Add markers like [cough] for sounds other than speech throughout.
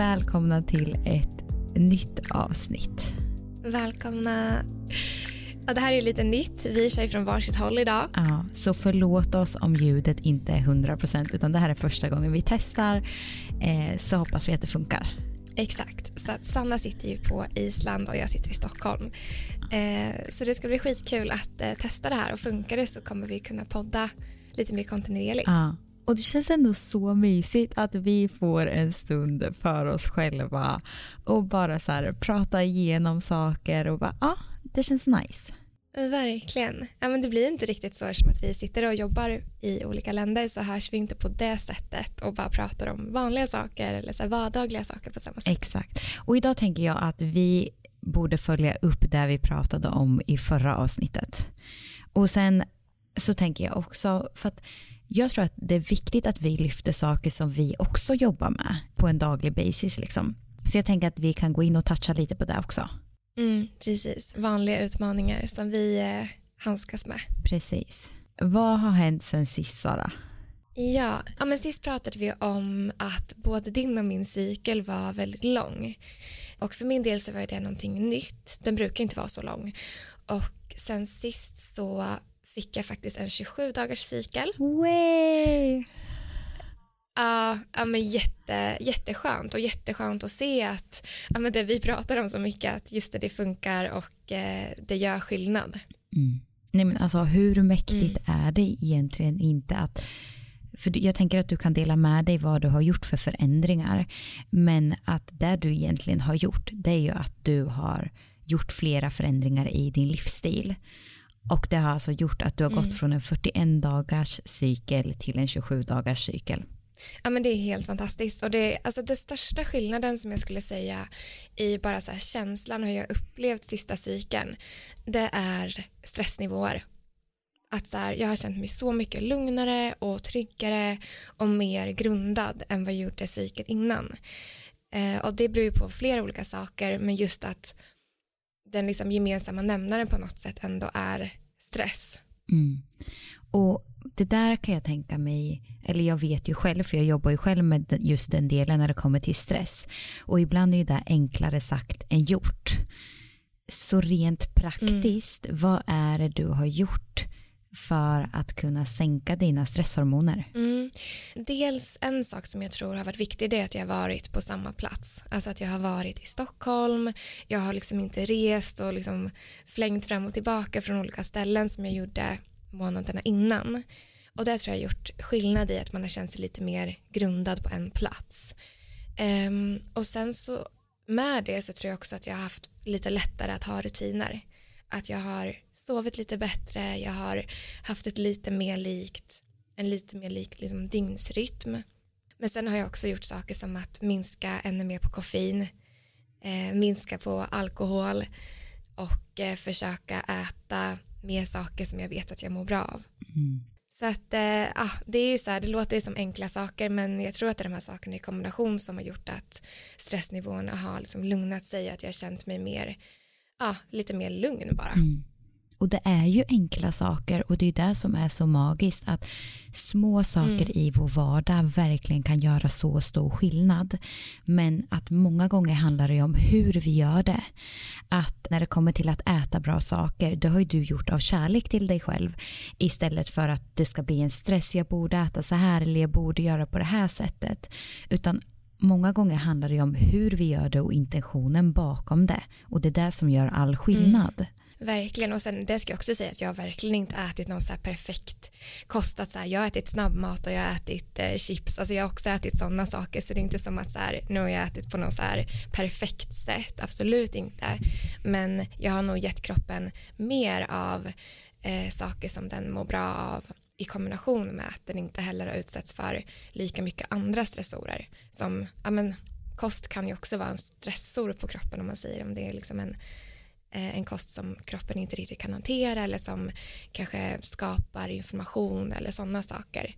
välkomna till ett nytt avsnitt. Välkomna. Ja, det här är lite nytt. Vi kör från varsitt håll idag. Ja, så förlåt oss om ljudet inte är 100% utan det här är första gången vi testar eh, så hoppas vi att det funkar. Exakt, så att Sanna sitter ju på Island och jag sitter i Stockholm. Eh, så det ska bli skitkul att eh, testa det här och funkar det så kommer vi kunna podda lite mer kontinuerligt. Ja. Och det känns ändå så mysigt att vi får en stund för oss själva och bara så här prata igenom saker och bara, ja, det känns nice. Verkligen. Ja, men det blir inte riktigt så som att vi sitter och jobbar i olika länder så hörs vi inte på det sättet och bara pratar om vanliga saker eller så vardagliga saker på samma sätt. Exakt. Och idag tänker jag att vi borde följa upp det vi pratade om i förra avsnittet. Och sen så tänker jag också, för att jag tror att det är viktigt att vi lyfter saker som vi också jobbar med på en daglig basis. Liksom. Så jag tänker att vi kan gå in och toucha lite på det också. Mm, precis, vanliga utmaningar som vi eh, handskas med. Precis. Vad har hänt sen sist Sara? Ja, ja men sist pratade vi om att både din och min cykel var väldigt lång. Och för min del så var det någonting nytt. Den brukar inte vara så lång. Och sen sist så fick jag faktiskt en 27 dagars cykel. Way. Ja, ja men jätte, jätteskönt och jätteskönt att se att ja, men det vi pratar om så mycket att just det, det funkar och eh, det gör skillnad. Mm. Nej men alltså hur mäktigt mm. är det egentligen inte att för jag tänker att du kan dela med dig vad du har gjort för förändringar men att det du egentligen har gjort det är ju att du har gjort flera förändringar i din livsstil och det har alltså gjort att du har gått mm. från en 41 dagars cykel till en 27 dagars cykel. Ja men det är helt fantastiskt och det, alltså det största skillnaden som jag skulle säga i bara så här känslan hur jag upplevt sista cykeln det är stressnivåer. Att så här, jag har känt mig så mycket lugnare och tryggare och mer grundad än vad jag gjorde cykeln innan. Eh, och det beror ju på flera olika saker men just att den liksom gemensamma nämnaren på något sätt ändå är stress. Mm. Och det där kan jag tänka mig, eller jag vet ju själv, för jag jobbar ju själv med just den delen när det kommer till stress. Och ibland är ju det enklare sagt än gjort. Så rent praktiskt, mm. vad är det du har gjort för att kunna sänka dina stresshormoner? Mm. Dels en sak som jag tror har varit viktig det är att jag har varit på samma plats. Alltså att jag har varit i Stockholm, jag har liksom inte rest och liksom flängt fram och tillbaka från olika ställen som jag gjorde månaderna innan. Och det tror jag har gjort skillnad i att man har känt sig lite mer grundad på en plats. Um, och sen så med det så tror jag också att jag har haft lite lättare att ha rutiner. Att jag har sovit lite bättre, jag har haft ett lite mer likt, en lite mer lik liksom, dygnsrytm. Men sen har jag också gjort saker som att minska ännu mer på koffein, eh, minska på alkohol och eh, försöka äta mer saker som jag vet att jag mår bra av. Mm. Så att eh, ah, det är så här, det låter som enkla saker men jag tror att det är de här sakerna i kombination som har gjort att stressnivåerna har liksom lugnat sig att jag har känt mig mer, ah, lite mer lugn bara. Mm. Och det är ju enkla saker och det är det som är så magiskt att små saker mm. i vår vardag verkligen kan göra så stor skillnad. Men att många gånger handlar det om hur vi gör det. Att när det kommer till att äta bra saker, det har ju du gjort av kärlek till dig själv istället för att det ska bli en stress, jag borde äta så här eller jag borde göra på det här sättet. Utan många gånger handlar det om hur vi gör det och intentionen bakom det. Och det är det som gör all skillnad. Mm. Verkligen. Och sen det ska jag också säga att jag har verkligen inte ätit någon så här perfekt kostat så här, jag har ätit snabbmat och jag har ätit eh, chips, alltså jag har också ätit sådana saker. Så det är inte som att så här, nu har jag ätit på något så här perfekt sätt, absolut inte, men jag har nog gett kroppen mer av eh, saker som den mår bra av i kombination med att den inte heller har utsatts för lika mycket andra stressorer som, ja men kost kan ju också vara en stressor på kroppen om man säger om det är liksom en eh, en kost som kroppen inte riktigt kan hantera eller som kanske skapar information eller sådana saker.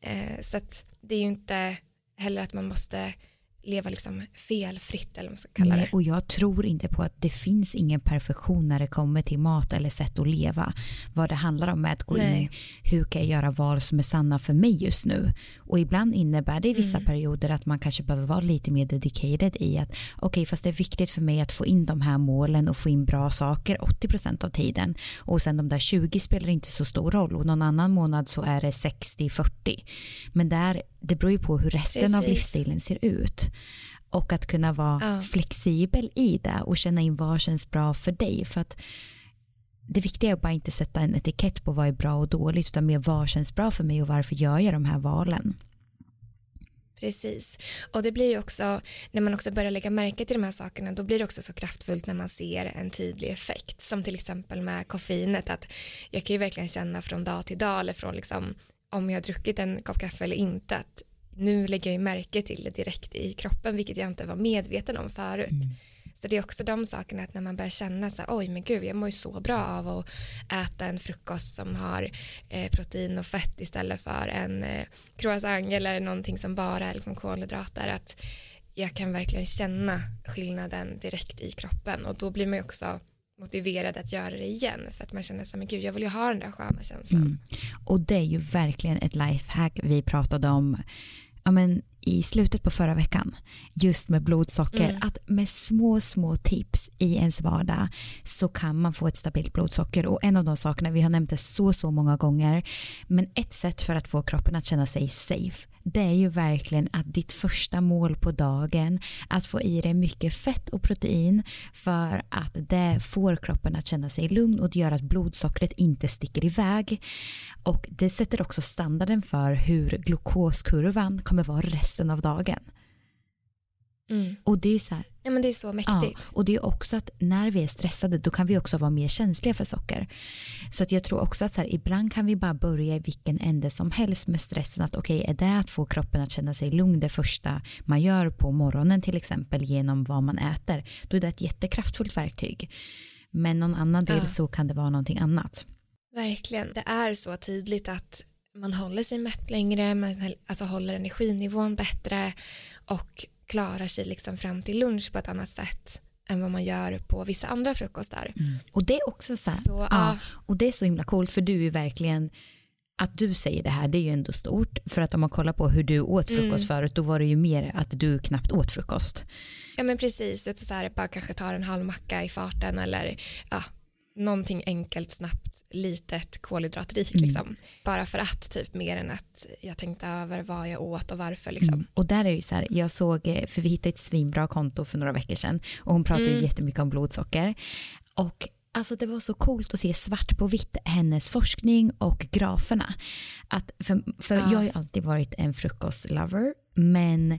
Eh, så att det är ju inte heller att man måste leva liksom felfritt eller vad man ska kalla Nej, det. och jag tror inte på att det finns ingen perfektion när det kommer till mat eller sätt att leva. Vad det handlar om är att gå Nej. in hur kan jag göra val som är sanna för mig just nu. Och ibland innebär det i vissa Mm. perioder att man kanske behöver vara lite mer dedicated i att okej okay, fast det är viktigt för mig att få in de här målen och få in bra saker 80% av tiden. Och sen de där 20 spelar inte så stor roll och någon annan månad så är det 60-40. Men där, det beror ju på hur resten av Precis. livsstilen ser ut och att kunna vara Ja. flexibel i det och känna in vad känns bra för dig. För att det viktiga är att bara inte sätta en etikett på vad är bra och dåligt utan mer vad känns bra för mig och varför gör jag de här valen. Precis. Och det blir ju också, när man också börjar lägga märke till de här sakerna, då blir det också så kraftfullt när man ser en tydlig effekt. Som till exempel med koffeinet, att jag kan ju verkligen känna från dag till dag, eller från liksom, om jag har druckit en kopp kaffe eller inte, att nu lägger jag ju märke till det direkt i kroppen, vilket jag inte var medveten om förut. Så det är också de sakerna att när man börjar känna så här, oj men gud jag mår ju så bra av att äta en frukost som har eh, protein och fett istället för en eh, croissant eller någonting som bara är liksom kolhydrater att jag kan verkligen känna skillnaden direkt i kroppen och då blir man ju också motiverad att göra det igen för att man känner så här, men gud jag vill ju ha den där sköna känslan. Mm. Och det är ju verkligen ett lifehack vi pratade om ja, men, i slutet på förra veckan just med blodsocker Mm. att med små små tips i ens vardag så kan man få ett stabilt blodsocker och en av de sakerna vi har nämnt det så så många gånger men ett sätt för att få kroppen att känna sig safe det är ju verkligen att ditt första mål på dagen att få i dig mycket fett och protein för att det får kroppen att känna sig lugn och det gör att blodsockret inte sticker iväg och det sätter också standarden för hur glukoskurvan kommer vara resten av dagen. Mm. Och det är så här, Ja men det är så ja, mäktigt. och det är också att när vi är stressade då kan vi också vara mer känsliga för socker. Så att jag tror också att så här, ibland kan vi bara börja i vilken ände som helst med stressen att okej är det att få kroppen att känna sig lugn det första man gör på morgonen till exempel genom vad man äter då är det ett jättekraftfullt verktyg. Men någon annan del Ja. så kan det vara någonting annat. Verkligen. Det är så tydligt att man håller sig mätt längre, man alltså håller energinivån bättre och klarar sig liksom fram till lunch på ett annat sätt än vad man gör på vissa andra frukostar. Och det är också så här, Så, ja, ja. och det är så himla coolt för du är verkligen att du säger det här det är ju ändå stort för att om man kollar på hur du åt frukost Mm. förut då var det ju mer att du knappt åt frukost. Ja men precis, så här, bara kanske tar en halv macka i farten eller ja, någonting enkelt, snabbt, litet, kolhydratrikt Mm. liksom. Bara för att typ mer än att jag tänkte över vad jag åt och varför liksom. Mm. Och där är det ju så här, jag såg, eh, för vi hittade ett svinbra konto för några veckor sedan och hon pratade ju Mm. jättemycket om blodsocker. Och alltså det var så coolt att se svart på vitt hennes forskning och graferna. Att för för Ja. jag har ju alltid varit en frukostlover men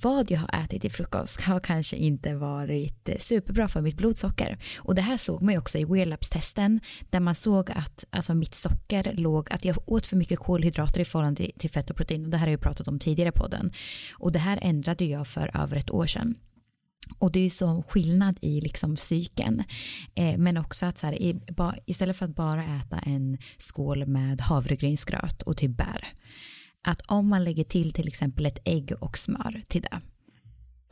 vad jag har ätit till frukost har kanske inte varit eh, superbra för mitt blodsocker. Och det här såg man ju också i Wearlabs-testen där man såg att alltså, mitt socker låg, att jag åt för mycket kolhydrater i förhållande till, fett och protein och det här har jag ju pratat om tidigare i podden. Och det här ändrade jag för över ett år sedan. Och det är ju så skillnad i liksom psyken. Eh, men också att så här, i, ba, istället för att bara äta en skål med havregrynsgröt och typ bär. Att om man lägger till till exempel ett ägg och smör till det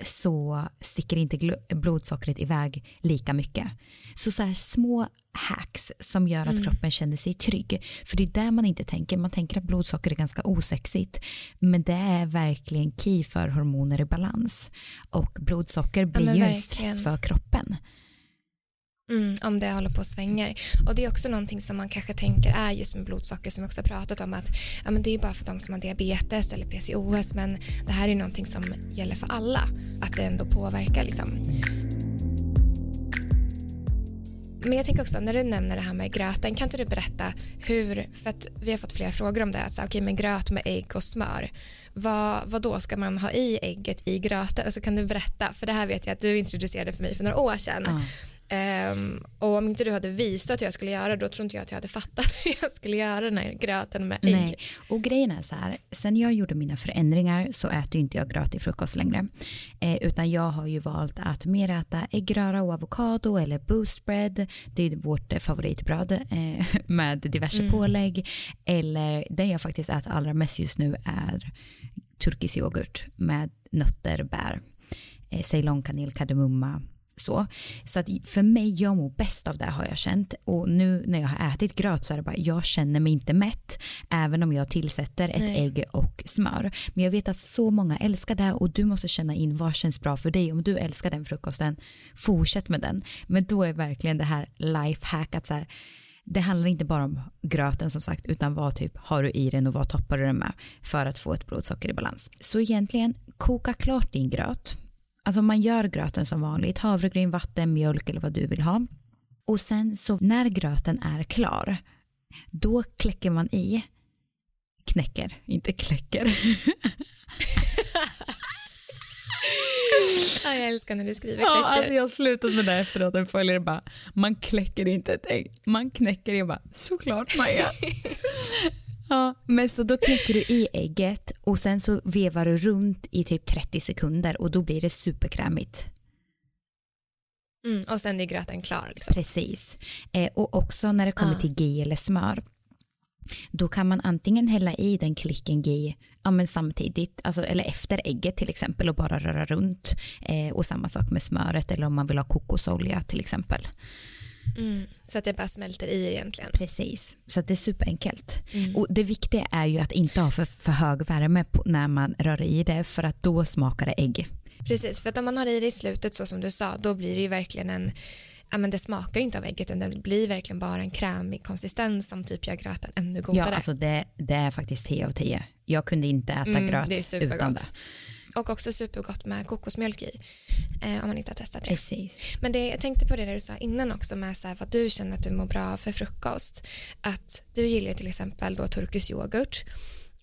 så sticker inte blodsockret iväg lika mycket. Så så här små hacks som gör att kroppen känner sig trygg. För det är där man inte tänker. Man tänker att blodsocker är ganska osexigt. Men det är verkligen key för hormoner i balans. Och blodsocker blir men ju en stress för kroppen. Mm, om det håller på och svänger. Och det är också någonting som man kanske tänker är just med blodsocker som vi också har pratat om att ja, men det är ju bara för de som har diabetes eller PCOS men det här är ju någonting som gäller för alla. Att det ändå påverkar liksom. Men jag tänker också när du nämner det här med gröten kan inte du berätta hur, för att vi har fått flera frågor om det, att så, okay, men gröt med ägg och smör, vad, vad då ska man ha i ägget i gröten? Alltså kan du berätta, för det här vet jag att du introducerade för mig för några år sedan. Mm. Ehm, och om inte du hade visat hur jag skulle göra då tror inte jag att jag hade fattat [laughs] hur jag skulle göra den här gröten med ägg. Nej, och grejen är så här, sen jag gjorde mina förändringar så äter inte jag gröt till frukost längre. Eh, utan jag har ju valt att mer äta äggröra och avokado eller boost bread. Det är vårt favoritbröd eh, [laughs] med diverse Mm. pålägg. Eller den jag faktiskt äter allra mest just nu är turkisk yoghurt med nötter, bär, eh, ceylonkanel, kardemumma, så. Så att för mig, jag mår bäst av det har jag känt. Och nu när jag har ätit gröt så är det bara, jag känner mig inte mätt. Även om jag tillsätter ett Nej. ägg och smör. Men jag vet att så många älskar det och du måste känna in vad känns bra för dig. Om du älskar den frukosten, fortsätt med den. Men då är verkligen det här lifehack att så här, det handlar inte bara om gröten som sagt utan vad typ har du i den och vad toppar du den med för att få ett blodsocker i balans. Så egentligen koka klart din gröt Alltså man gör gröten som vanligt, havregryn, vatten, mjölk eller vad du vill ha. Och sen så när gröten är klar, då kläcker man i, knäcker, inte kläcker. [laughs] ja, jag älskar när du skriver kläcker. Ja, alltså jag har slutat med det efteråt, en följare bara, man kläcker inte ett ägg, man knäcker, jag bara, såklart Maja. [laughs] Ja, men så då knäcker du i ägget och sen så vevar du runt i typ 30 sekunder och då blir det superkrämigt. Mm, och sen är gröten klar. Liksom. Precis. Eh, och också när det kommer ah. till ghee eller smör då kan man antingen hälla i den klicken ghee ja, men samtidigt, alltså, eller efter ägget till exempel och bara röra runt. Eh, och samma sak med smöret eller om man vill ha kokosolja till exempel. Mm, så att det bara smälter i egentligen. Precis, så att det är superenkelt. Mm. Och det viktiga är ju att inte ha för, för hög värme när man rör i det för att då smakar det ägg. Precis, för att om man har i det i slutet så som du sa då blir det ju verkligen en ja, men det smakar ju inte av ägget utan det blir verkligen bara en krämig konsistens som typ gör gröten ännu godare. Ja, alltså det, det är faktiskt 10 av 10. Jag kunde inte äta mm, gröt det utan det. Och också supergott med kokosmjölk i. Eh, om man inte har testat det. Precis. Men det, jag tänkte på det där du sa innan också med så här, vad du känner att du mår bra för frukost. Att du gillar till exempel då turkisk yoghurt.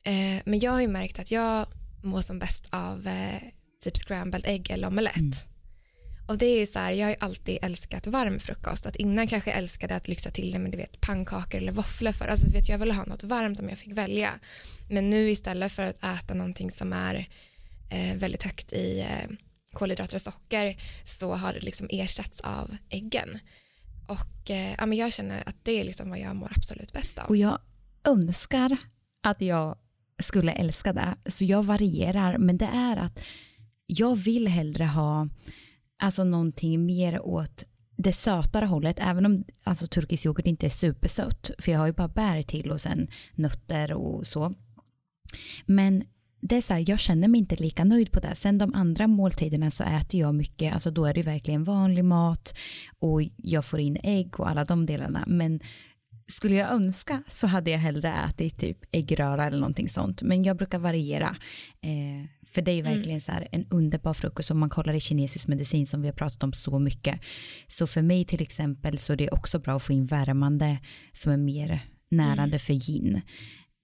Eh, men jag har ju märkt att jag mår som bäst av eh, typ scrambled ägg eller omelett. Mm. Och det är så här, jag har ju alltid älskat varm frukost. Att innan kanske jag älskade att lyxa till det med du vet, pannkakor eller våfflor för. Alltså, du vet, jag ville ha något varmt om jag fick välja. Men nu istället för att äta någonting som är Eh, väldigt högt i eh, kolhydrater och socker så har det liksom ersatts av äggen. Och eh, ja, men jag känner att det är liksom vad jag mår absolut bäst av. Och jag önskar att jag skulle älska det. Så jag varierar, men det är att jag vill hellre ha alltså någonting mer åt det sötare hållet, även om alltså, turkisk yoghurt inte är supersött, för jag har ju bara bär till och sen nötter och så. Men det är så här, jag känner mig inte lika nöjd på det. Sen de andra måltiderna så äter jag mycket, alltså då är det verkligen vanlig mat och jag får in ägg och alla de delarna. Men skulle jag önska så hade jag hellre ätit typ äggröra eller någonting sånt. Men jag brukar variera. Eh, för det är mm. verkligen mm. så här en underbar frukost om man kollar i kinesisk medicin som vi har pratat om så mycket. Så för mig till exempel så är det också bra att få in värmande som är mer närande mm. för yin.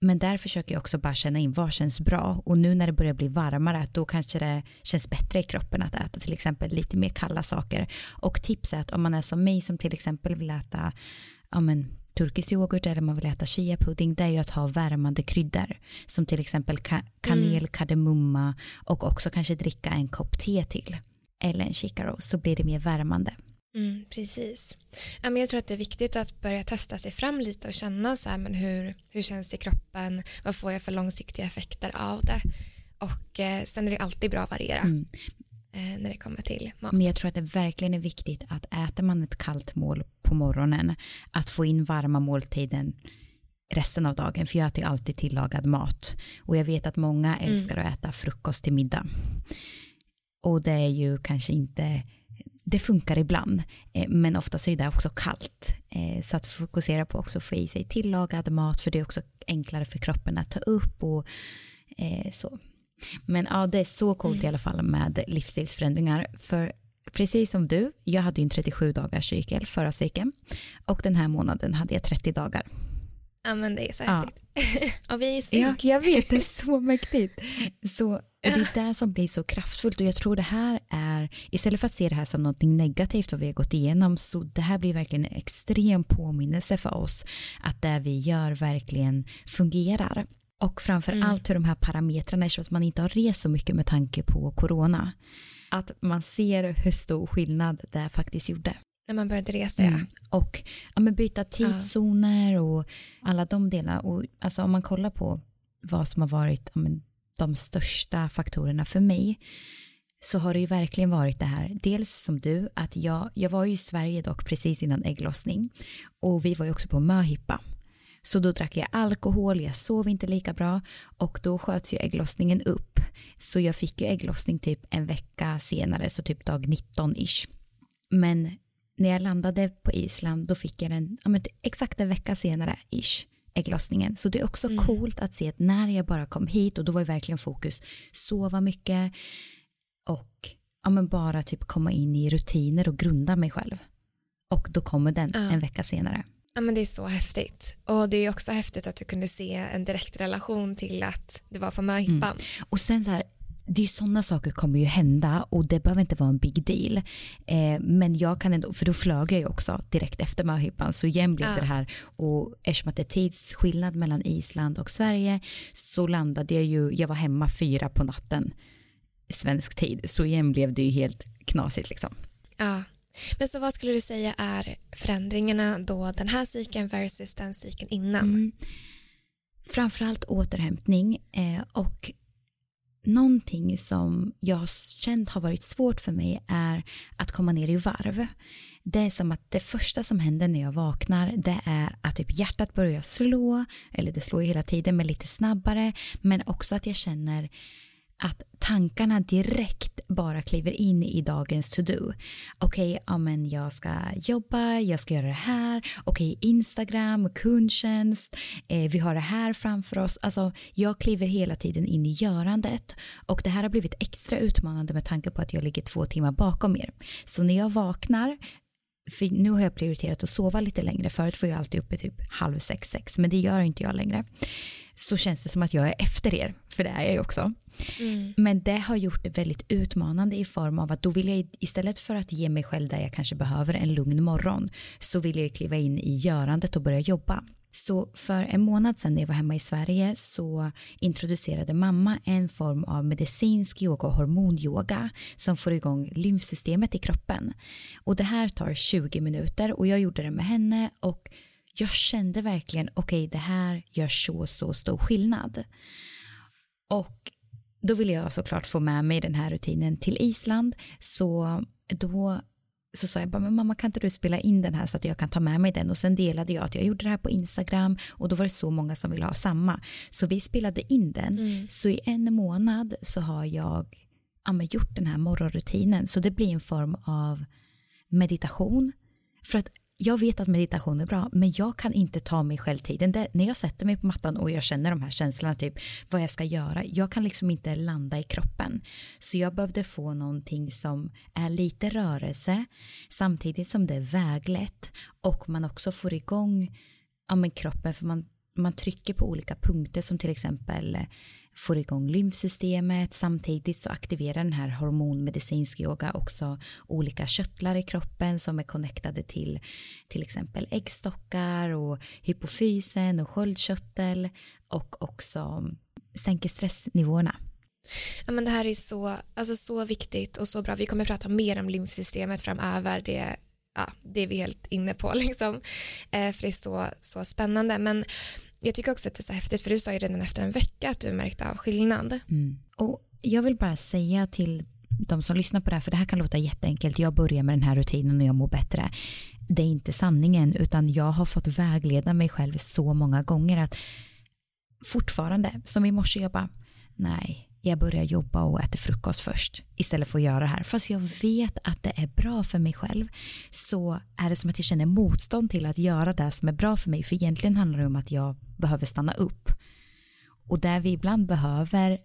Men där försöker jag också bara känna in vad känns bra och nu när det börjar bli varmare då kanske det känns bättre i kroppen att äta till exempel lite mer kalla saker. Och tips är att om man är som mig som till exempel vill äta ja, men, turkisk yoghurt eller man vill äta chia-pudding det är ju att ha värmande kryddor som till exempel ka kanel, mm. kardemumma och också kanske dricka en kopp te till eller en chicarro så blir det mer värmande. Mm, precis. Ja, men jag tror att det är viktigt att börja testa sig fram lite och känna så här, men hur, hur känns det i kroppen, vad får jag för långsiktiga effekter av det och eh, sen är det alltid bra att variera mm. eh, när det kommer till mat. Men jag tror att det verkligen är viktigt att äter man ett kallt mål på morgonen att få in varma måltiden resten av dagen för jag äter alltid tillagad mat och jag vet att många mm. älskar mm. att äta frukost till middag och det är ju kanske inte det funkar ibland, eh, men oftast är det också kallt. Eh, så att fokusera på också få i sig tillagad mat, för det är också enklare för kroppen att ta upp och eh, så. Men ja, det är så coolt mm. i alla fall med livsstilsförändringar, för precis som du, jag hade ju en 37 dagars cykel förra cykeln och den här månaden hade jag 30 dagar. Ja men det är så häftigt. Ja. [laughs] och vi är Ja, jag vet, det är så mäktigt. Så och det är det som blir så kraftfullt och jag tror det här är, istället för att se det här som något negativt vad vi har gått igenom, så det här blir verkligen en extrem påminnelse för oss att det vi gör verkligen fungerar. Och framför mm. allt hur de här parametrarna, eftersom att man inte har rest så mycket med tanke på corona, att man ser hur stor skillnad det faktiskt gjorde. När man började resa, mm. ja. Och ja, men byta tidszoner och alla de delarna. Och alltså, om man kollar på vad som har varit ja, men, de största faktorerna för mig så har det ju verkligen varit det här, dels som du, att jag, jag var ju i Sverige dock precis innan ägglossning och vi var ju också på möhippa. Så då drack jag alkohol, jag sov inte lika bra och då sköts ju ägglossningen upp. Så jag fick ju ägglossning typ en vecka senare, så typ dag 19-ish. Men när jag landade på Island då fick jag den ja, men exakt en vecka senare ish ägglossningen. Så det är också mm. coolt att se att när jag bara kom hit och då var det verkligen fokus sova mycket och ja, men bara typ komma in i rutiner och grunda mig själv. Och då kommer den ja. en vecka senare. Ja men det är så häftigt och det är också häftigt att du kunde se en direkt relation till att du var på möhippan. Mm. Och sen så här det är sådana saker kommer ju hända och det behöver inte vara en big deal. Eh, men jag kan ändå, för då flög jag ju också direkt efter möhippan så jämn blev ja. det här och eftersom att det är tidsskillnad mellan Island och Sverige så landade jag ju, jag var hemma fyra på natten svensk tid så igen blev det ju helt knasigt liksom. Ja. Men så vad skulle du säga är förändringarna då den här cykeln versus den cykeln innan? Mm. Framförallt återhämtning eh, och någonting som jag har känt har varit svårt för mig är att komma ner i varv. Det är som att det första som händer när jag vaknar det är att typ hjärtat börjar slå, eller det slår ju hela tiden men lite snabbare, men också att jag känner att tankarna direkt bara kliver in i dagens to-do. Okej, okay, ja, men jag ska jobba, jag ska göra det här, okej, okay, Instagram, kundtjänst, eh, vi har det här framför oss. Alltså, jag kliver hela tiden in i görandet och det här har blivit extra utmanande med tanke på att jag ligger två timmar bakom er. Så när jag vaknar för nu har jag prioriterat att sova lite längre. Förut får jag alltid uppe typ halv sex, sex, men det gör inte jag längre så känns det som att jag är efter er, för det är jag ju också. Mm. Men det har gjort det väldigt utmanande i form av att då vill jag istället för att ge mig själv där jag kanske behöver en lugn morgon så vill jag kliva in i görandet och börja jobba. Så för en månad sedan när jag var hemma i Sverige så introducerade mamma en form av medicinsk yoga och hormonyoga som får igång lymfsystemet i kroppen. Och det här tar 20 minuter och jag gjorde det med henne och jag kände verkligen, okej okay, det här gör så, så stor skillnad. Och då ville jag såklart få med mig den här rutinen till Island, så då så sa jag bara, men mamma kan inte du spela in den här så att jag kan ta med mig den och sen delade jag att jag gjorde det här på Instagram och då var det så många som ville ha samma. Så vi spelade in den, mm. så i en månad så har jag ja, gjort den här morgonrutinen så det blir en form av meditation. För att jag vet att meditation är bra, men jag kan inte ta mig själv tiden. Det, när jag sätter mig på mattan och jag känner de här känslorna, typ vad jag ska göra, jag kan liksom inte landa i kroppen. Så jag behövde få någonting som är lite rörelse, samtidigt som det är väglätt och man också får igång ja, men kroppen, för man, man trycker på olika punkter som till exempel får igång lymfsystemet. Samtidigt så aktiverar den här hormonmedicinsk yoga också olika köttlar i kroppen som är connectade till till exempel äggstockar och hypofysen och sköldkörtel och också sänker stressnivåerna. Ja, men det här är så, alltså så viktigt och så bra. Vi kommer prata mer om lymfsystemet framöver. Det, ja, det är vi helt inne på [laughs] liksom. Eh, för det är så, så spännande. Men jag tycker också att det är så häftigt för du sa ju redan efter en vecka att du märkte av skillnad. Mm. Och jag vill bara säga till de som lyssnar på det här, för det här kan låta jätteenkelt, jag börjar med den här rutinen och jag mår bättre. Det är inte sanningen, utan jag har fått vägleda mig själv så många gånger att fortfarande, som i morse, jag bara, nej, jag börjar jobba och äter frukost först istället för att göra det här. Fast jag vet att det är bra för mig själv så är det som att jag känner motstånd till att göra det som är bra för mig. För egentligen handlar det om att jag behöver stanna upp. Och där vi ibland behöver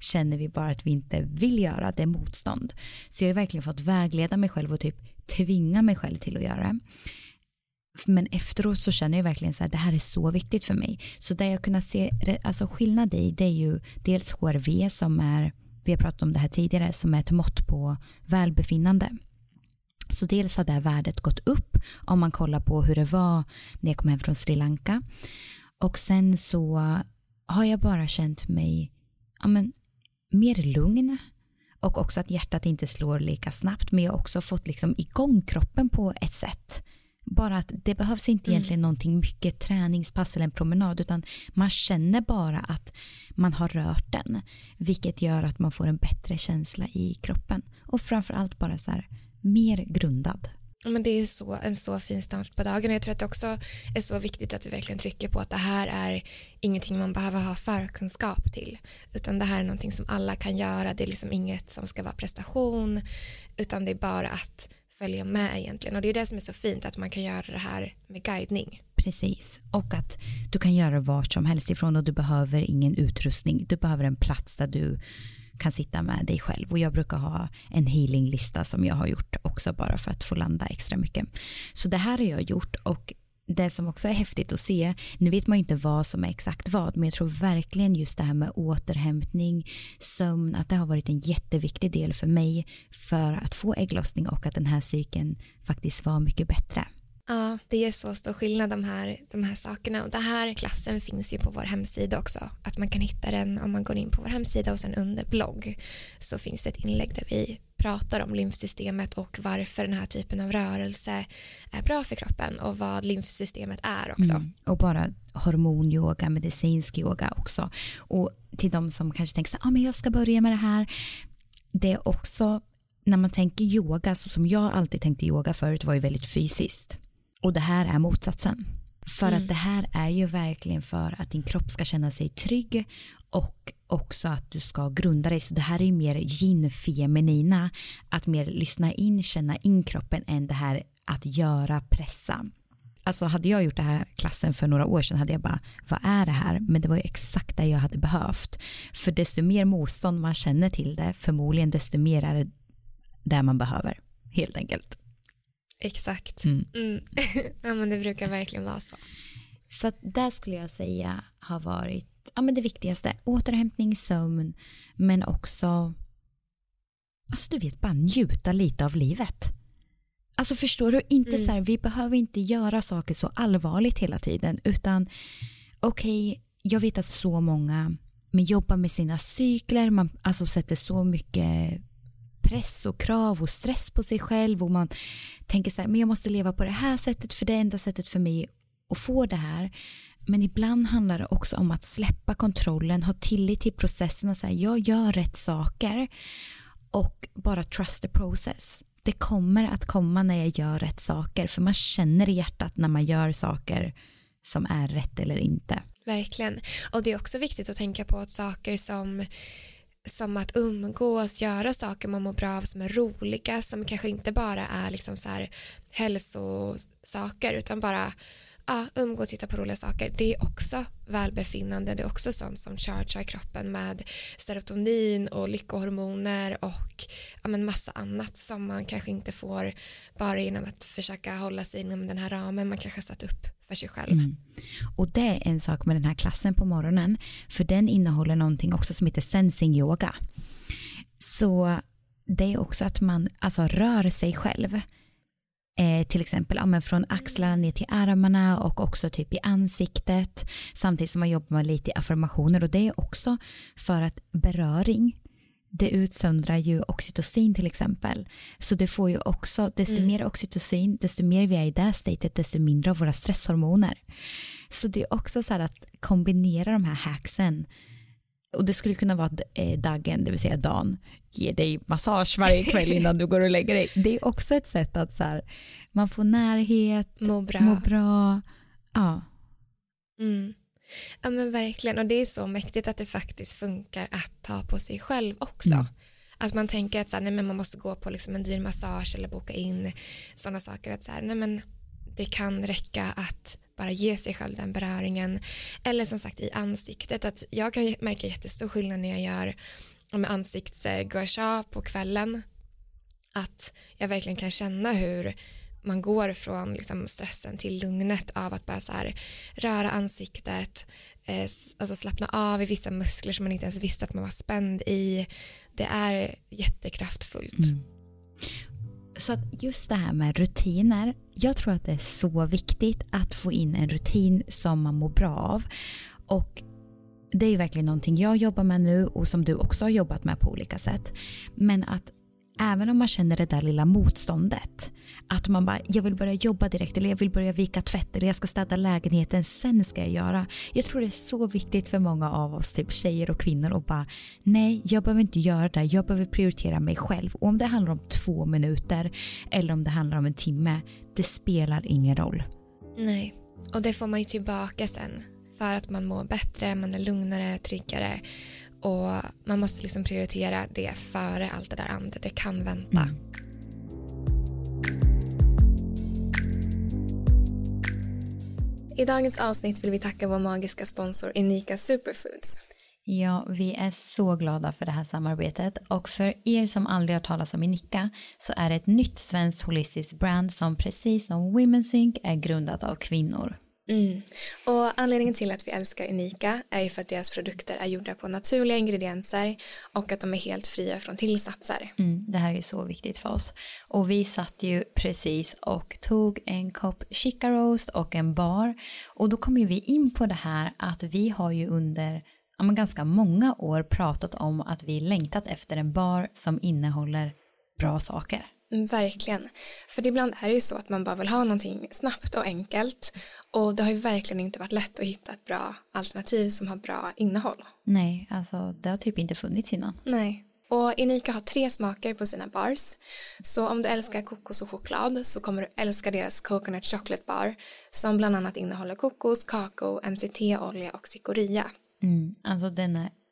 känner vi bara att vi inte vill göra, det är motstånd. Så jag har verkligen fått vägleda mig själv och typ tvinga mig själv till att göra det. Men efteråt så känner jag verkligen så här, det här är så viktigt för mig. Så där jag kunnat se alltså skillnad i, det är ju dels HRV som är, vi har pratat om det här tidigare, som är ett mått på välbefinnande. Så dels har det här värdet gått upp om man kollar på hur det var när jag kom hem från Sri Lanka. Och sen så har jag bara känt mig ja, men, mer lugn och också att hjärtat inte slår lika snabbt men jag har också fått liksom igång kroppen på ett sätt bara att det behövs inte Mm. egentligen någonting mycket träningspass eller en promenad utan man känner bara att man har rört den vilket gör att man får en bättre känsla i kroppen. Och framförallt bara så här mer grundad. Men det är så, en så fin start på dagen. Och jag tror att det också är så viktigt att vi verkligen trycker på att det här är ingenting man behöver ha förkunskap till. Utan det här är någonting som alla kan göra. Det är liksom inget som ska vara prestation. Utan det är bara att följa med egentligen och det är det som är så fint att man kan göra det här med guidning. Precis, och att du kan göra vart som helst ifrån och du behöver ingen utrustning. Du behöver en plats där du kan sitta med dig själv och jag brukar ha en healinglista som jag har gjort också bara för att få landa extra mycket. Så det här har jag gjort och det som också är häftigt att se, nu vet man ju inte vad som är exakt vad, men jag tror verkligen just det här med återhämtning, sömn, att det har varit en jätteviktig del för mig för att få ägglossning och att den här cykeln faktiskt var mycket bättre. Ja, det är så stor skillnad de här, de här sakerna och den här klassen finns ju på vår hemsida också. Att man kan hitta den om man går in på vår hemsida och sen under blogg så finns det ett inlägg där vi pratar om lymfsystemet och varför den här typen av rörelse är bra för kroppen och vad lymfsystemet är också. Mm. Och bara hormonyoga, medicinsk yoga också. Och till de som kanske tänker så här, ah, men jag ska börja med det här. Det är också, när man tänker yoga, så som jag alltid tänkte yoga förut var ju väldigt fysiskt. Och det här är motsatsen. För Mm. att det här är ju verkligen för att din kropp ska känna sig trygg och också att du ska grunda dig. Så det här är ju mer yin feminina, att mer lyssna in, känna in kroppen än det här att göra, pressa. Alltså hade jag gjort det här klassen för några år sedan hade jag bara, vad är det här? Men det var ju exakt det jag hade behövt. För desto mer motstånd man känner till det, förmodligen desto mer är det där man behöver, helt enkelt. Exakt. Mm. Mm. [laughs] ja, men det brukar verkligen vara så. Så att där skulle jag säga har varit ja, men det viktigaste. Återhämtning, sömn, men också alltså du vet bara njuta lite av livet. Alltså förstår du, inte Mm. så här, vi behöver inte göra saker så allvarligt hela tiden utan okej, jag vet att så många men jobbar med sina cykler, man alltså sätter så mycket press och krav och stress på sig själv och man tänker så här, men jag måste leva på det här sättet för det är enda sättet för mig att få det här. Men ibland handlar det också om att släppa kontrollen, ha tillit till processen och säga jag gör rätt saker och bara trust the process. Det kommer att komma när jag gör rätt saker för man känner i hjärtat när man gör saker som är rätt eller inte. Verkligen. Och det är också viktigt att tänka på att saker som som att umgås, göra saker man mår bra av som är roliga som kanske inte bara är liksom så här hälsosaker utan bara ja, umgås, titta på roliga saker. Det är också välbefinnande, det är också sånt som chargear kroppen med serotonin och lyckohormoner och ja, men massa annat som man kanske inte får bara genom att försöka hålla sig inom den här ramen man kanske satt upp för sig själv. Mm. Och det är en sak med den här klassen på morgonen för den innehåller någonting också som heter sensing yoga. Så det är också att man alltså rör sig själv. Eh, till exempel ja, men från axlarna ner till armarna och också typ i ansiktet samtidigt som man jobbar med lite affirmationer och det är också för att beröring det utsöndrar ju oxytocin till exempel. Så det får ju också, desto Mm. mer oxytocin, desto mer vi är i det statet, desto mindre av våra stresshormoner. Så det är också så här att kombinera de här hacksen. Och det skulle kunna vara att eh, dagen, det vill säga dagen, ger dig massage varje kväll innan du går och lägger dig. Det är också ett sätt att så här, man får närhet, Må bra. må bra. Ja, Mm. Ja men verkligen och det är så mäktigt att det faktiskt funkar att ta på sig själv också. Mm. Att man tänker att så här, nej, men man måste gå på liksom en dyr massage eller boka in sådana saker. Att så här, nej, men det kan räcka att bara ge sig själv den beröringen. Eller som sagt i ansiktet. Att jag kan märka jättestor skillnad när jag gör med ansiktsgua på kvällen. Att jag verkligen kan känna hur man går från liksom stressen till lugnet av att bara så här röra ansiktet, eh, alltså slappna av i vissa muskler som man inte ens visste att man var spänd i. Det är jättekraftfullt. Mm. Så att just det här med rutiner, jag tror att det är så viktigt att få in en rutin som man mår bra av. Och det är ju verkligen någonting jag jobbar med nu och som du också har jobbat med på olika sätt. Men att även om man känner det där lilla motståndet, att man bara, jag vill börja jobba direkt eller jag vill börja vika tvätt eller jag ska städa lägenheten, sen ska jag göra. Jag tror det är så viktigt för många av oss, typ tjejer och kvinnor och bara, nej jag behöver inte göra det, jag behöver prioritera mig själv. Och om det handlar om två minuter eller om det handlar om en timme, det spelar ingen roll. Nej, och det får man ju tillbaka sen för att man mår bättre, man är lugnare, tryggare och man måste liksom prioritera det före allt det där andra. Det kan vänta. Mm. I dagens avsnitt vill vi tacka vår magiska sponsor Unika Superfoods. Ja, vi är så glada för det här samarbetet och för er som aldrig har talat om Unika så är det ett nytt svenskt holistiskt brand som precis som Women's Inc är grundat av kvinnor. Mm. Och anledningen till att vi älskar Unika är ju för att deras produkter är gjorda på naturliga ingredienser och att de är helt fria från tillsatser. Mm, det här är så viktigt för oss. Och vi satt ju precis och tog en kopp chica roast och en bar och då kom ju vi in på det här att vi har ju under ja, ganska många år pratat om att vi längtat efter en bar som innehåller bra saker. Verkligen. För ibland är det ju så att man bara vill ha någonting snabbt och enkelt. Och det har ju verkligen inte varit lätt att hitta ett bra alternativ som har bra innehåll. Nej, alltså det har typ inte funnits innan. Nej. Och Inika har tre smaker på sina bars. Så om du älskar kokos och choklad så kommer du älska deras Coconut Chocolate Bar som bland annat innehåller kokos, kakao, MCT-olja och cikoria. Mm, alltså den är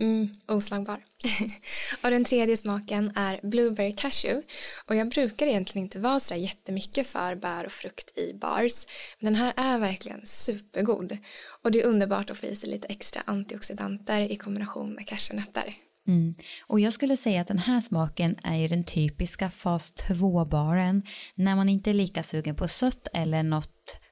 Mm, oslagbar. [laughs] och den tredje smaken är Blueberry Cashew. Och jag brukar egentligen inte vara så jättemycket för bär och frukt i bars. Men den här är verkligen supergod. Och det är underbart att få i sig lite extra antioxidanter i kombination med cashewnötter. Mm. Och jag skulle säga att den här smaken är ju den typiska fas 2-baren när man inte är lika sugen på sött eller något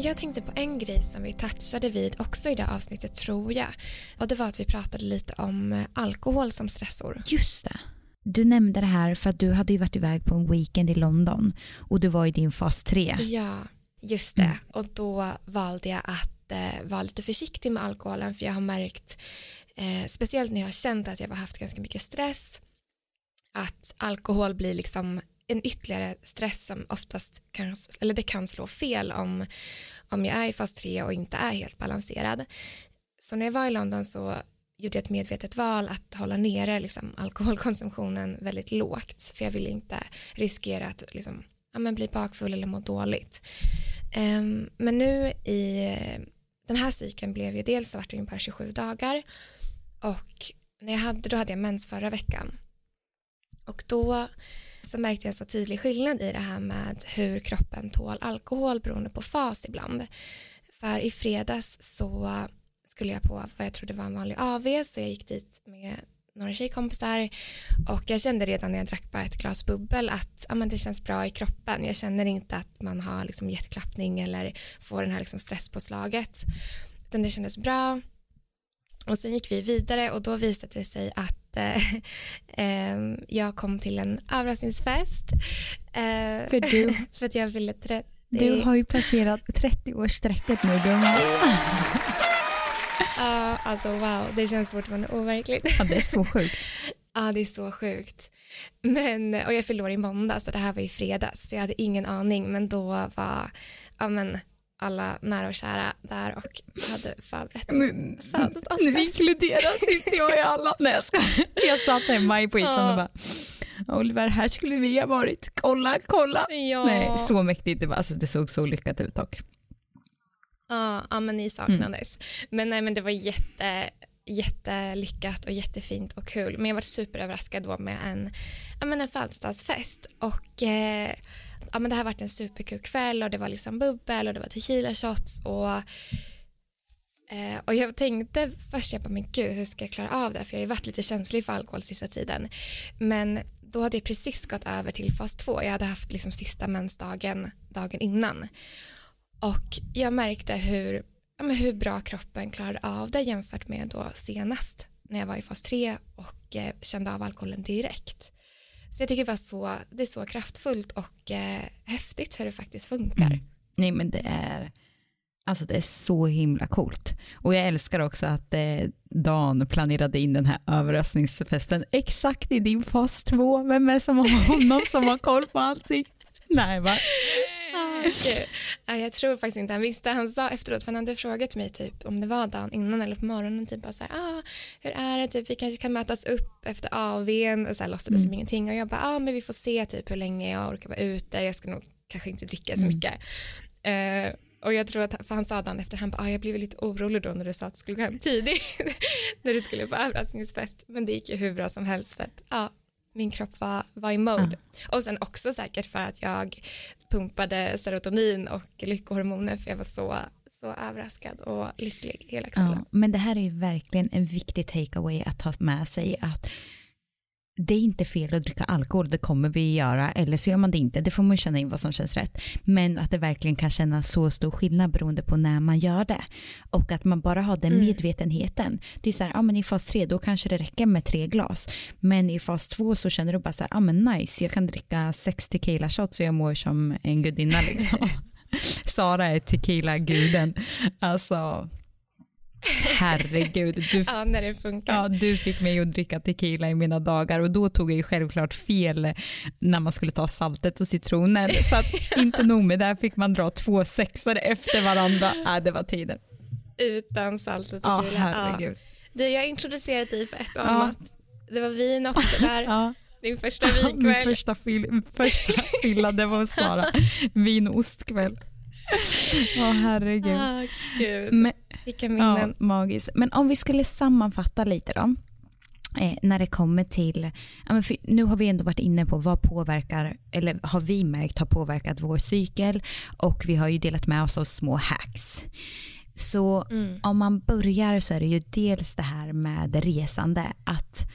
Jag tänkte på en grej som vi touchade vid också i det avsnittet tror jag. Och det var att vi pratade lite om eh, alkohol som stressor. Just det. Du nämnde det här för att du hade ju varit iväg på en weekend i London och du var i din fas 3. Ja, just det. Mm. Och då valde jag att eh, vara lite försiktig med alkoholen för jag har märkt, eh, speciellt när jag har känt att jag har haft ganska mycket stress, att alkohol blir liksom en ytterligare stress som oftast kan, eller det kan slå fel om, om jag är i fas 3 och inte är helt balanserad. Så när jag var i London så gjorde jag ett medvetet val att hålla nere liksom, alkoholkonsumtionen väldigt lågt för jag ville inte riskera att liksom, ja, men bli bakfull eller må dåligt. Um, men nu i den här cykeln blev ju dels så vart det ungefär 27 dagar och när jag hade, då hade jag mens förra veckan och då så märkte jag så tydlig skillnad i det här med hur kroppen tål alkohol beroende på fas ibland. För i fredags så skulle jag på vad jag trodde var en vanlig AV så jag gick dit med några tjejkompisar och jag kände redan när jag drack bara ett glas bubbel att ja, men det känns bra i kroppen. Jag känner inte att man har liksom hjärtklappning eller får den här liksom stresspåslaget. Utan det kändes bra. Och sen gick vi vidare och då visade det sig att eh, [laughs] ehm, jag kom till en överraskningsfest. Eh, för du? [laughs] för att jag ville 30. Du har ju passerat 30-årsstrecket nu gumman. [laughs] Ja, uh, alltså wow, det känns fortfarande overkligt. Ja, det är så sjukt. Ja, det är så sjukt. Men, och jag förlorade i måndag, så det här var i fredags, så jag hade ingen aning, men då var, ja men alla nära och kära där och hade förberett en födelsedagsfest. Nu inkluderas inte jag i alla. Nej jag ska. Jag satt hemma på Island och bara Oliver, här skulle vi ha varit. Kolla, kolla. Ja. Nej, så mäktigt. Det, var, alltså, det såg så lyckat ut dock. Ja, ja men ni saknades. Mm. Men nej men det var jätte, jättelyckat och jättefint och kul. Men jag var superöverraskad då med en, ja, men en födelsedagsfest och eh, ja, men det här varit en superkul kväll och det var liksom bubbel och det var tequila shots och eh, och jag tänkte först, jag bara, men gud, hur ska jag klara av det? För jag har ju varit lite känslig för alkohol sista tiden. Men då hade jag precis gått över till fas 2. Jag hade haft liksom sista mensdagen dagen innan. Och jag märkte hur, ja, hur bra kroppen klarade av det jämfört med då senast när jag var i fas 3 och eh, kände av alkoholen direkt. Så jag tycker det, var så, det är så kraftfullt och eh, häftigt hur det faktiskt funkar. Mm. Nej men det är, alltså det är så himla coolt. Och jag älskar också att eh, Dan planerade in den här överraskningsfesten exakt i din fas 2. Vem är som har [laughs] honom som har koll på allting? Nej va? Jag tror faktiskt inte han visste. Han sa efteråt, för han hade frågat mig typ om det var dagen innan eller på morgonen, typ bara så här, ah, hur är det, typ, vi kanske kan mötas upp efter AWn, så här låtsades mm. som ingenting och jag bara, ah, men vi får se typ hur länge jag orkar vara ute, jag ska nog kanske inte dricka så mm. mycket. Mm. Uh, och jag tror att, för han sa dagen efter, han bara, ah, jag blev lite orolig då när du sa att du skulle gå hem tidigt, [laughs] när du skulle på överraskningsfest, men det gick ju hur bra som helst för att, ja, min kropp var, var i mode. Ja. Och sen också säkert för att jag pumpade serotonin och lyckohormoner för jag var så så överraskad och lycklig hela kvällen. Ja, men det här är ju verkligen en viktig takeaway att ta med sig att det är inte fel att dricka alkohol, det kommer vi göra, eller så gör man det inte, det får man känna in vad som känns rätt. Men att det verkligen kan kännas så stor skillnad beroende på när man gör det. Och att man bara har den mm. medvetenheten. Det är så här, ja men i fas 3 då kanske det räcker med tre glas. Men i fas 2 så känner du bara så här, ja men nice, jag kan dricka sex tequila shots och jag mår som en gudinna liksom. [laughs] Sara är tequila-guden. Alltså, Herregud. Du, [laughs] ja, när det funkar. Ja, du fick mig att dricka tequila i mina dagar och då tog jag ju självklart fel när man skulle ta saltet och citronen. [laughs] Så att inte nog med det, fick man dra två sexor efter varandra. Äh, det var tiden. Utan salt och tequila. Ja, herregud. Ja. Du, jag introducerade dig för ett och annat. Det var vin också där. Ja. Din första vinkväll. Min första, fil, första fylla, det var Sara. [laughs] Vin och ostkväll. Åh oh, herregud. Gud. Men, Vilka minnen. Ja, magiskt. Men om vi skulle sammanfatta lite då. Eh, när det kommer till, ja, nu har vi ändå varit inne på vad påverkar, eller har vi märkt har påverkat vår cykel och vi har ju delat med oss av små hacks. Så mm. om man börjar så är det ju dels det här med resande, att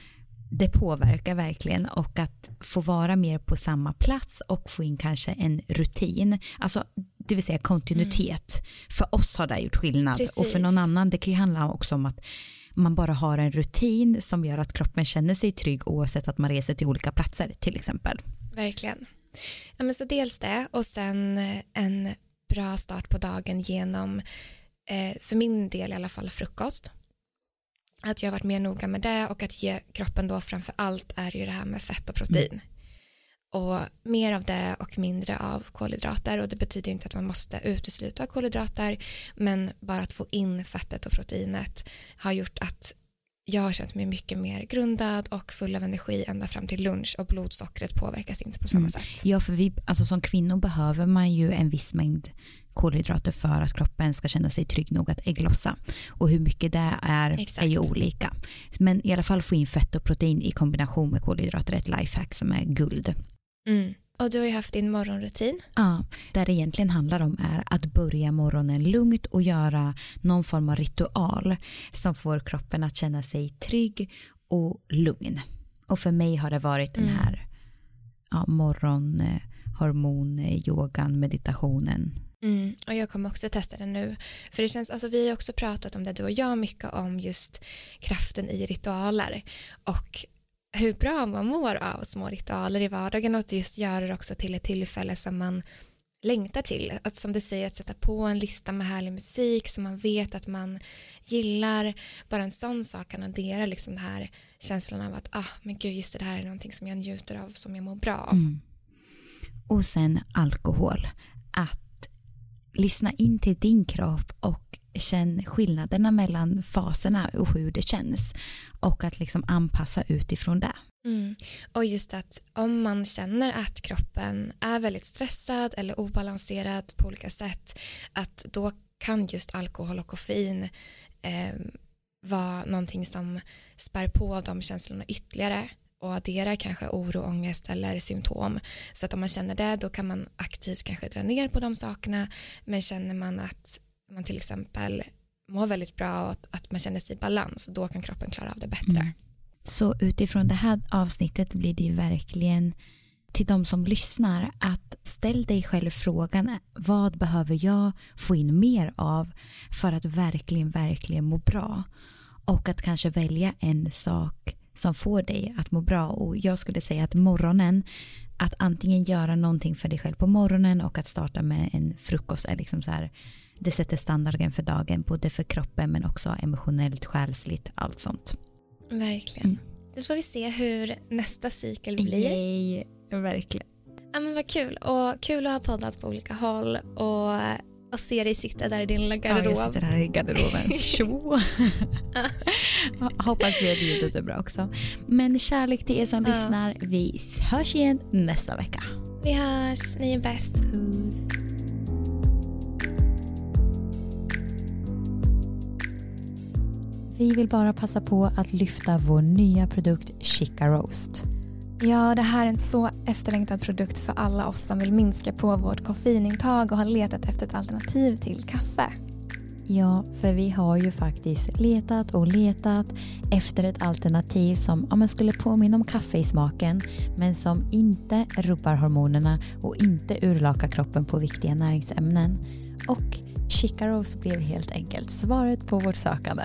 det påverkar verkligen och att få vara mer på samma plats och få in kanske en rutin. Alltså det vill säga kontinuitet. Mm. För oss har det gjort skillnad Precis. och för någon annan det kan ju handla också om att man bara har en rutin som gör att kroppen känner sig trygg oavsett att man reser till olika platser till exempel. Verkligen. Ja, men så dels det och sen eh, en bra start på dagen genom eh, för min del i alla fall frukost. Att jag har varit mer noga med det och att ge kroppen då framför allt är ju det här med fett och protein. Mm. Och mer av det och mindre av kolhydrater. Och det betyder inte att man måste utesluta kolhydrater. Men bara att få in fettet och proteinet har gjort att jag har känt mig mycket mer grundad och full av energi ända fram till lunch och blodsockret påverkas inte på samma mm. sätt. Ja, för vi, alltså som kvinnor behöver man ju en viss mängd kolhydrater för att kroppen ska känna sig trygg nog att ägglossa. Och hur mycket det är Exakt. är ju olika. Men i alla fall få in fett och protein i kombination med kolhydrater är ett lifehack som är guld. Mm. Och du har ju haft din morgonrutin. Ja, där det egentligen handlar om är att börja morgonen lugnt och göra någon form av ritual som får kroppen att känna sig trygg och lugn. Och för mig har det varit den mm. här ja, morgonhormon, yogan, meditationen. Mm, och jag kommer också testa den nu. För det känns, alltså vi har också pratat om det du och jag mycket om just kraften i ritualer. Och hur bra man mår av små ritualer i vardagen och att just göra det också till ett tillfälle som man längtar till. Att som du säger, att sätta på en lista med härlig musik som man vet att man gillar. Bara en sån sak kan addera liksom den här känslan av att ah, men gud, just det här är någonting som jag njuter av, som jag mår bra av. Mm. Och sen alkohol. Att lyssna in till din kropp och känn skillnaderna mellan faserna och hur det känns och att liksom anpassa utifrån det. Mm. Och just att om man känner att kroppen är väldigt stressad eller obalanserad på olika sätt att då kan just alkohol och koffein eh, vara någonting som spär på de känslorna ytterligare och adderar kanske oro, ångest eller symptom. Så att om man känner det då kan man aktivt kanske dra ner på de sakerna men känner man att man till exempel mår väldigt bra och att man känner sig i balans då kan kroppen klara av det bättre. Mm. Så utifrån det här avsnittet blir det ju verkligen till de som lyssnar att ställ dig själv frågan vad behöver jag få in mer av för att verkligen, verkligen må bra och att kanske välja en sak som får dig att må bra och jag skulle säga att morgonen att antingen göra någonting för dig själv på morgonen och att starta med en frukost är liksom så här det sätter standarden för dagen både för kroppen men också emotionellt, själsligt, allt sånt. Verkligen. Mm. Då får vi se hur nästa cykel blir. Yay, verkligen. Ja, men vad kul och kul att ha poddat på olika håll och och se dig sitta där i din lilla garderob. Ja, jag sitter här i garderoben. [laughs] Tjo! [laughs] Hoppas vi att ljudet är bra också. Men kärlek till er som ja. lyssnar. Vi hörs igen nästa vecka. Vi hörs. Ni är bäst. Puss. Vi vill bara passa på att lyfta vår nya produkt Chica Roast. Ja, det här är en så efterlängtad produkt för alla oss som vill minska på vårt koffeinintag och har letat efter ett alternativ till kaffe. Ja, för vi har ju faktiskt letat och letat efter ett alternativ som ja, skulle påminna om kaffe i smaken men som inte rubbar hormonerna och inte urlakar kroppen på viktiga näringsämnen. Och chicaros blev helt enkelt svaret på vårt sökande.